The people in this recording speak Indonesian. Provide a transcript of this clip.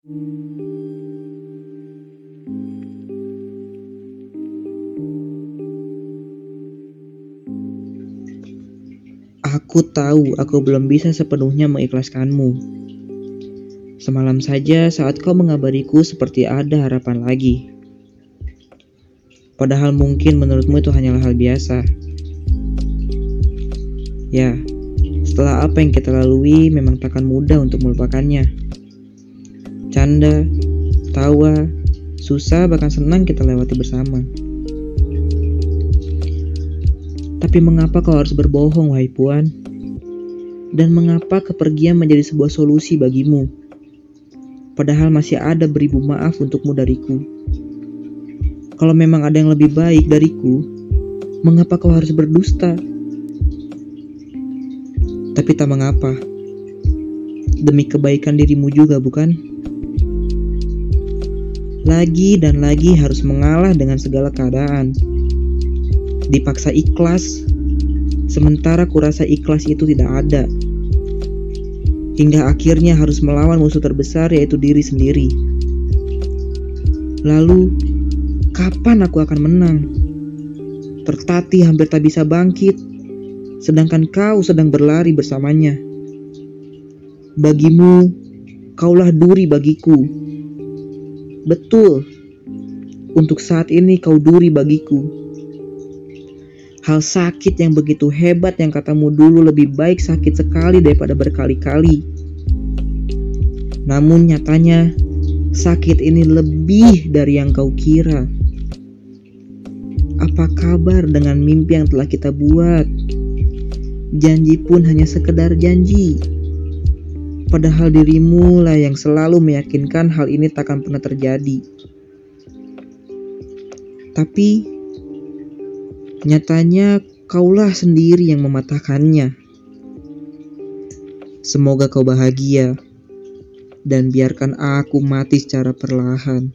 Aku tahu aku belum bisa sepenuhnya mengikhlaskanmu. Semalam saja saat kau mengabariku seperti ada harapan lagi. Padahal mungkin menurutmu itu hanyalah hal biasa. Ya, setelah apa yang kita lalui memang takkan mudah untuk melupakannya. Canda, tawa, susah bahkan senang kita lewati bersama. Tapi mengapa kau harus berbohong, wahai Puan? Dan mengapa kepergian menjadi sebuah solusi bagimu? Padahal masih ada beribu maaf untukmu dariku. Kalau memang ada yang lebih baik dariku, mengapa kau harus berdusta? Tapi tak mengapa. Demi kebaikan dirimu juga, bukan? Lagi dan lagi harus mengalah dengan segala keadaan dipaksa ikhlas, sementara kurasa ikhlas itu tidak ada. Hingga akhirnya harus melawan musuh terbesar yaitu diri sendiri. Lalu, kapan aku akan menang? Tertati hampir tak bisa bangkit, sedangkan kau sedang berlari bersamanya. Bagimu, kaulah duri bagiku. Betul, untuk saat ini kau duri bagiku. Hal sakit yang begitu hebat yang katamu dulu lebih baik sakit sekali daripada berkali-kali. Namun nyatanya sakit ini lebih dari yang kau kira. Apa kabar dengan mimpi yang telah kita buat? Janji pun hanya sekedar janji. Padahal dirimu lah yang selalu meyakinkan hal ini takkan pernah terjadi. Tapi Nyatanya kaulah sendiri yang mematahkannya. Semoga kau bahagia dan biarkan aku mati secara perlahan.